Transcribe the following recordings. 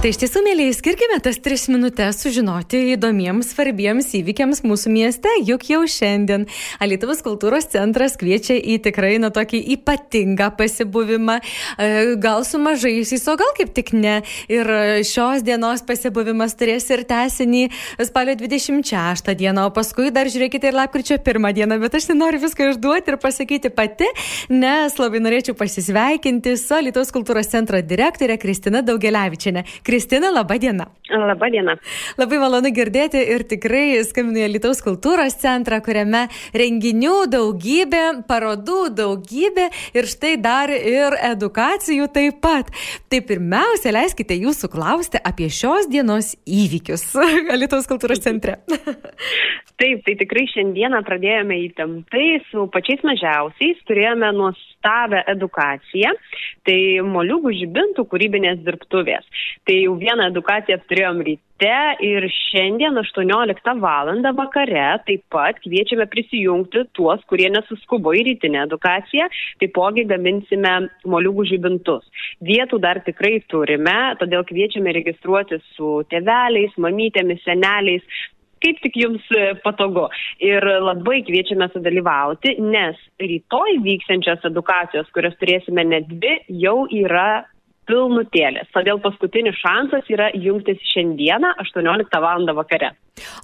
Tai iš tiesų, mėlyje, skirkime tas tris minutės sužinoti įdomiems, svarbiems įvykiams mūsų mieste, juk jau šiandien Alietuvos kultūros centras kviečia į tikrai, na, tokį ypatingą pasibuvimą, e, gal su mažaisiais, o gal kaip tik ne. Ir šios dienos pasibuvimas turės ir tesinį spalio 26 dieną, o paskui dar žiūrėkite ir lapkričio 1 dieną, bet aš nenoriu viską išduoti ir pasakyti pati, nes labai norėčiau pasisveikinti su Alietuvos kultūros centro direktorė Kristina Daugeliavičiane. Kristina, laba diena. Labą dieną. Labai malonu girdėti ir tikrai skambinu į Lietuvos kultūros centrą, kuriame renginių daugybė, parodų daugybė ir štai dar ir edukacijų taip pat. Tai pirmiausia, leiskite jūsų klausti apie šios dienos įvykius Lietuvos kultūros centre. Taip, tai tikrai šiandieną pradėjome įtemptai su pačiais mažiausiais, turėjome nuostabę edukaciją, tai moliūgų žibintų kūrybinės dirbtuvės. Tai jau vieną edukaciją turėjom ryte ir šiandien 18 val. vakare taip pat kviečiame prisijungti tuos, kurie nesuskubo į rytinę edukaciją, taipogi gaminsime moliūgų žibintus. Vietų dar tikrai turime, todėl kviečiame registruoti su tėveliais, mamytėmis, seneliais, kaip tik jums patogu. Ir labai kviečiame sudalyvauti, nes rytoj vyksiančios edukacijos, kurias turėsime net dvi, jau yra pilnutėlės. Todėl paskutinis šansas yra jungtis šiandieną 18 val. vakare.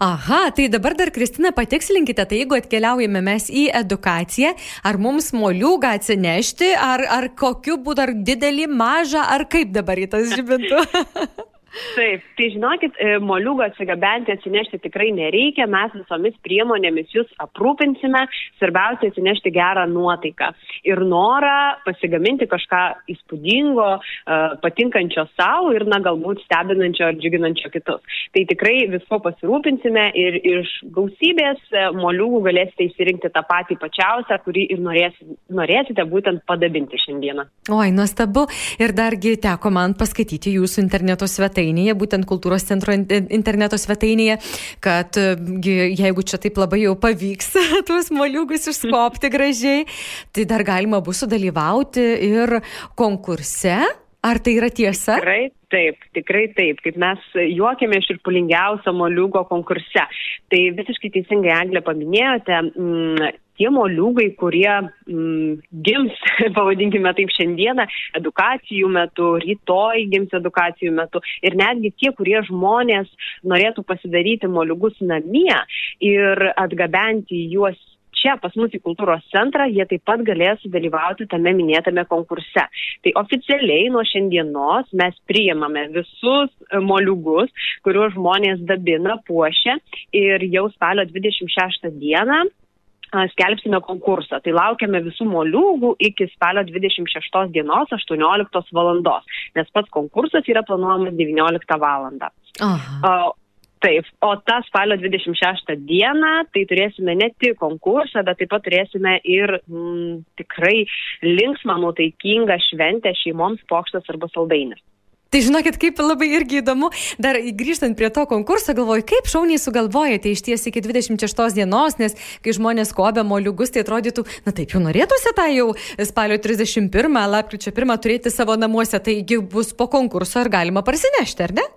Aha, tai dabar dar Kristina patikslinkite, tai jeigu atkeliaujame mes į edukaciją, ar mums moliūgą atsinešti, ar, ar kokiu būdu, ar didelį, mažą, ar kaip dabar į tas žibintų? Taip, tai žinokit, e, moliūgą atsigabenti, atsinešti tikrai nereikia, mes visomis priemonėmis jūs aprūpinsime, svarbiausia atsinešti gerą nuotaiką ir norą pasigaminti kažką įspūdingo, e, patinkančio savo ir, na, galbūt stebinančio ar džiuginančio kitus. Tai tikrai visko pasirūpinsime ir iš gausybės e, moliūgų galėsite įsirinkti tą patį pačiausią, kurį ir norėsite, norėsite būtent padabinti šiandieną. Oi, nuostabu. Ir dargi teko man paskaityti jūsų interneto svetainę svetainėje, būtent kultūros centro interneto svetainėje, kad jeigu čia taip labai jau pavyks tuos moliūgus išskopti gražiai, tai dar galima bus sudalyvauti ir konkurse. Ar tai yra tiesa? Tikrai taip, tikrai taip, kaip mes juokėme iš ir pulingiausio moliūgo konkurse. Tai visiškai teisingai Anglė paminėjote, mm, tie moliūgai, kurie mm, gims, pavadinkime taip šiandieną, edukacijų metu, rytoj gims edukacijų metu ir netgi tie, kurie žmonės norėtų pasidaryti moliūgus namie ir atgabenti juos čia pas mus į kultūros centrą, jie taip pat galės sudalyvauti tame minėtame konkurse. Tai oficialiai nuo šiandienos mes priimame visus moliugus, kuriuos žmonės dabina, puošia ir jau spalio 26 dieną skelbsime konkursą. Tai laukiame visų moliūgų iki spalio 26 dienos 18 valandos, nes pats konkursas yra planuojamas 19 valandą. Aha. Taip, o tą spalio 26 dieną tai turėsime ne tik konkursą, bet taip pat turėsime ir mm, tikrai linksmą, nuotaikingą šventę šeimoms pokštas arba saldainis. Tai žinokit, kaip labai irgi įdomu, dar grįžtant prie to konkurso, galvoju, kaip šauniai sugalvojate iš ties iki 26 dienos, nes kai žmonės kobia moliugus, tai atrodytų, na taip jau norėtųsi tą jau spalio 31, lapkričio 1 turėti savo namuose, taigi bus po konkurso ar galima parsinešti, ar ne?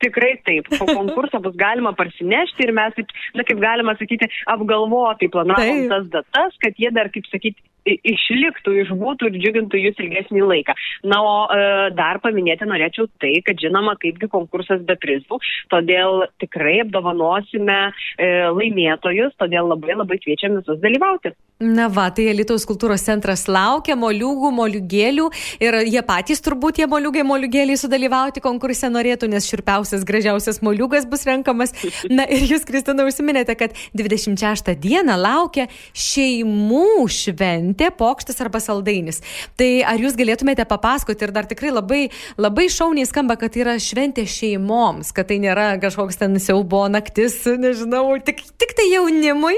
Tikrai taip, po konkurso bus galima parsinešti ir mes, taip, na kaip galima sakyti, apgalvotai planavom tas datas, kad jie dar, kaip sakyti, išliktų, išbūtų ir džiugintų jūs ilgesnį laiką. Na, o e, dar paminėti norėčiau tai, kad žinoma, kaipgi konkursas be prizų, todėl tikrai apdovanosime e, laimėtojus, todėl labai labai kviečiam visus dalyvauti. Na va, tai Lietuvos kultūros centras laukia moliūgų, moliūgėlių ir jie patys turbūt tie moliūgai, moliūgėliai sudalyvauti konkurse norėtų, nes širpiausias, gražiausias moliūgas bus renkamas. Na ir jūs, Kristina, užsiminėte, kad 26 dieną laukia šeimų šventė šventė, pokštas arba saldainis. Tai ar jūs galėtumėte papasakoti ir dar tikrai labai, labai šauniai skamba, kad tai yra šventė šeimoms, kad tai nėra kažkoks ten siaubo naktis, nežinau, tik, tik tai jaunimui,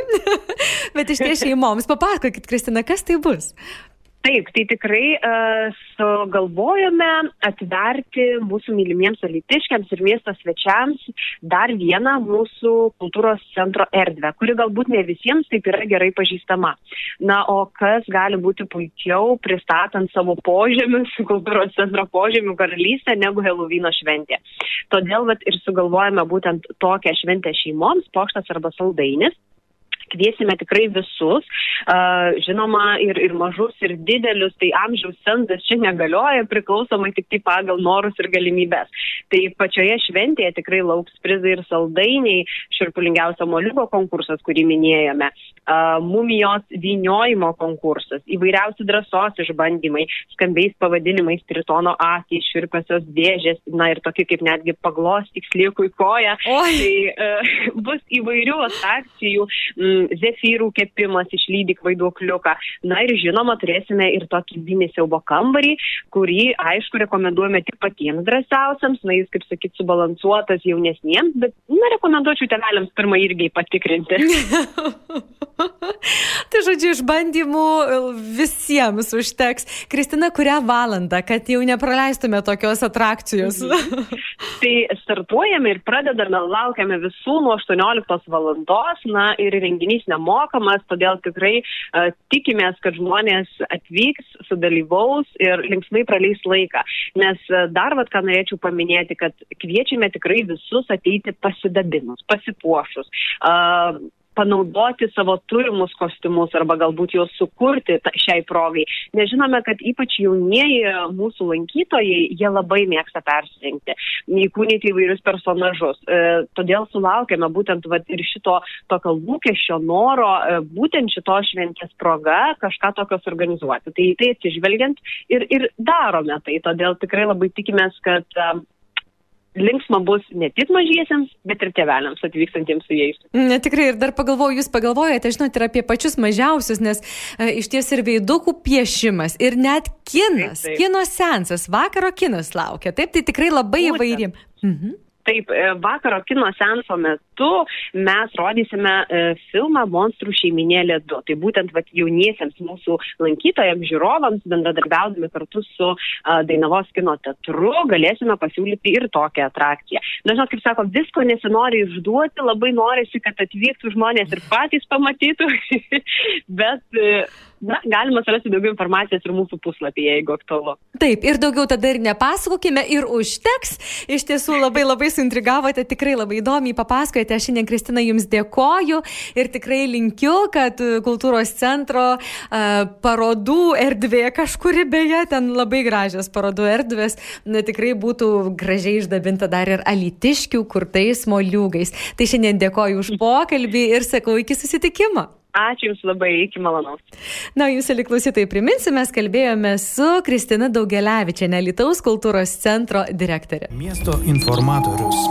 bet iš ties šeimoms. Papasakokit, Kristina, kas tai bus? Taip, tai tikrai uh, sugalvojome atverti mūsų mylimiems alitiškiams ir miesto svečiams dar vieną mūsų kultūros centro erdvę, kuri galbūt ne visiems taip yra gerai pažįstama. Na, o kas gali būti puikiau pristatant savo požemius, kultūros centro požemių karalystę, negu Helovino šventė. Todėl vat, ir sugalvojame būtent tokią šventę šeimoms, pokštas arba saldainis kviesime tikrai visus, žinoma, ir, ir mažus, ir didelius, tai amžiaus cenzas čia negalioja, priklausomai tik tai pagal norus ir galimybės. Tai pačioje šventėje tikrai lauks prizai ir saldainiai, širpulingiausio moliuko konkursas, kurį minėjome, mumijos vyniojimo konkursas, įvairiausi drąsos išbandymai, skambiais pavadinimais tritono akį, širpasios dėžės, na ir tokie kaip netgi paglos tiksliekui koja. Oi. Tai uh, bus įvairių atrakcijų. Mm, zefyrų kepimas, išlydyk vaiduokliuką. Na ir žinoma, turėsime ir tokį vinį siaubo kambarį, kurį, aišku, rekomenduojame tik patiems drąsiausiams, na jis, kaip sakyt, subalansuotas jaunesniems, bet, na, rekomenduočiau tėveliams pirmą irgi patikrinti. tai žodžiu, išbandymų visiems užteks. Kristina, kurią valandą, kad jau nepraleistume tokios atrakcijos? tai startuojame ir pradedame, laukiame visų nuo 18 valandos, na ir renginys nemokamas, todėl tikrai uh, tikimės, kad žmonės atvyks, sudalyvaus ir linksmai praleis laiką. Nes uh, dar vad ką norėčiau paminėti, kad kviečiame tikrai visus ateiti pasidabinus, pasipuošus. Uh, panaudoti savo turimus kostiumus arba galbūt juos sukurti šiai progai. Nežinome, kad ypač jaunieji mūsų lankytojai, jie labai mėgsta persirinkti, įkūnyti įvairius personažus. E, todėl sulaukėme būtent vat, ir šito tokio lūkesčio noro, e, būtent šito šventės proga kažką tokios organizuoti. Tai tai atsižvelgiant ir, ir darome tai. Todėl tikrai labai tikimės, kad e, linksma bus ne tik mažiesiems, bet ir tėveliams atvykstantiems su jais. Ne, tikrai ir dar pagalvoju, jūs pagalvojate, žinote, ir apie pačius mažiausius, nes e, iš ties ir veidukų piešimas, ir net kinas, taip, taip. kino sensas, vakaro kinas laukia. Taip, tai tikrai labai įvairi. Mhm. Taip, e, vakaro kino senso metu mes rodysime e, filmą Monstrų šeiminėlė 2. Tai būtent vat, jauniesiems mūsų lankytojams, žiūrovams, bendradarbiaudami kartu su a, Dainavos kino teatru, galėsime pasiūlyti ir tokią atrakciją. Na, žinot, kaip sako, visko nesinori išduoti, labai norisi, kad atvyktų žmonės ir patys pamatytų, bet e, na, galima surasti daugiau informacijos ir mūsų puslapyje, jeigu aktualu. Taip, ir daugiau tada ir nepasakokime, ir užteks. Iš tiesų labai labai suintrigavote, tikrai labai įdomiai papasakojate. Aš šiandien, Kristina, jums dėkoju ir tikrai linkiu, kad kultūros centro uh, parodų erdvė kažkuri beje, ten labai gražios parodų erdvės, na, tikrai būtų gražiai išdabinta dar ir alitiškių kurtais moliūgais. Tai šiandien dėkoju už pokalbį ir sakau iki susitikimo. Ačiū Jums labai, iki malonaus. Na, Jūs, liklausytai, priminsiu, mes kalbėjome su Kristina Daugelevičiane, Lietuvos kultūros centro direktorė. Miesto informatorius.